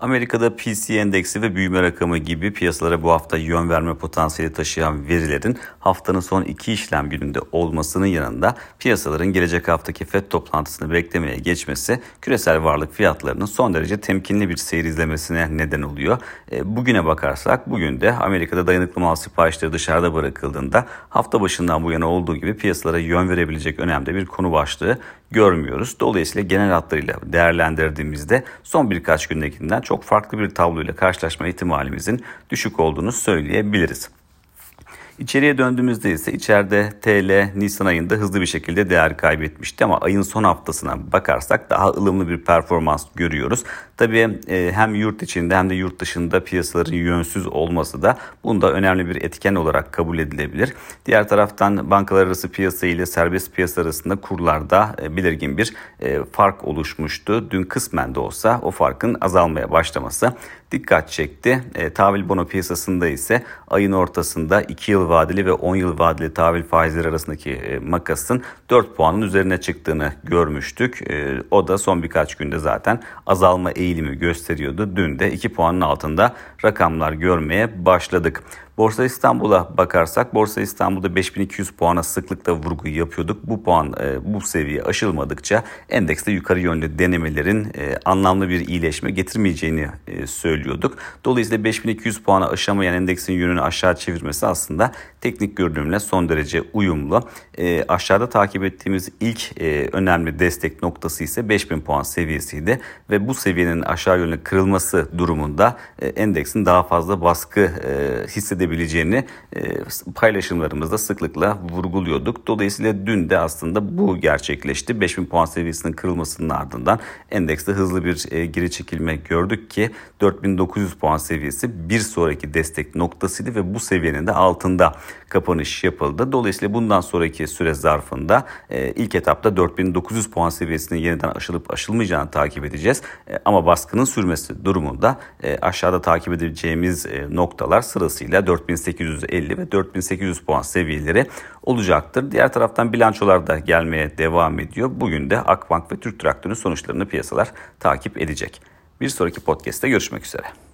Amerika'da PC endeksi ve büyüme rakamı gibi piyasalara bu hafta yön verme potansiyeli taşıyan verilerin haftanın son iki işlem gününde olmasının yanında piyasaların gelecek haftaki FED toplantısını beklemeye geçmesi küresel varlık fiyatlarının son derece temkinli bir seyir izlemesine neden oluyor. E, bugüne bakarsak bugün de Amerika'da dayanıklı mal siparişleri dışarıda bırakıldığında hafta başından bu yana olduğu gibi piyasalara yön verebilecek önemli bir konu başlığı görmüyoruz. Dolayısıyla genel hatlarıyla değerlendirdiğimizde son birkaç gündekinden çok farklı bir tabloyla karşılaşma ihtimalimizin düşük olduğunu söyleyebiliriz. İçeriye döndüğümüzde ise içeride TL Nisan ayında hızlı bir şekilde değer kaybetmişti ama ayın son haftasına bakarsak daha ılımlı bir performans görüyoruz. Tabii e, hem yurt içinde hem de yurt dışında piyasaların yönsüz olması da bunda önemli bir etken olarak kabul edilebilir. Diğer taraftan bankalar arası piyasa ile serbest piyasa arasında kurlarda e, belirgin bir e, fark oluşmuştu. Dün kısmen de olsa o farkın azalmaya başlaması dikkat çekti. Tahvil bono piyasasında ise ayın ortasında 2 yıl vadeli ve 10 yıl vadeli tahvil faizleri arasındaki e, makasın 4 puanın üzerine çıktığını görmüştük. E, o da son birkaç günde zaten azalma eğilimi gösteriyordu. Dün de 2 puanın altında rakamlar görmeye başladık. Borsa İstanbul'a bakarsak Borsa İstanbul'da 5200 puana sıklıkla vurgu yapıyorduk. Bu puan e, bu seviye aşılmadıkça endekste yukarı yönlü denemelerin e, anlamlı bir iyileşme getirmeyeceğini e, söylüyorduk. Dolayısıyla 5200 puana aşamayan endeksin yönünü aşağı çevirmesi aslında teknik görünümle son derece uyumlu. Aşağıda takip ettiğimiz ilk önemli destek noktası ise 5000 puan seviyesiydi ve bu seviyenin aşağı yönlü kırılması durumunda endeksin daha fazla baskı hissedebileceğini edebileceğini e, paylaşımlarımızda sıklıkla vurguluyorduk. Dolayısıyla dün de aslında bu gerçekleşti. 5000 puan seviyesinin kırılmasının ardından endekste hızlı bir e, geri çekilme gördük ki 4900 puan seviyesi bir sonraki destek noktasıydı ve bu seviyenin de altında kapanış yapıldı. Dolayısıyla bundan sonraki süre zarfında e, ilk etapta 4900 puan seviyesinin yeniden aşılıp aşılmayacağını takip edeceğiz. Ama baskının sürmesi durumunda aşağıda takip edeceğimiz noktalar sırasıyla 4850 ve 4800 puan seviyeleri olacaktır. Diğer taraftan bilançolar da gelmeye devam ediyor. Bugün de Akbank ve Türk Traktör'ün sonuçlarını piyasalar takip edecek. Bir sonraki podcast'te görüşmek üzere.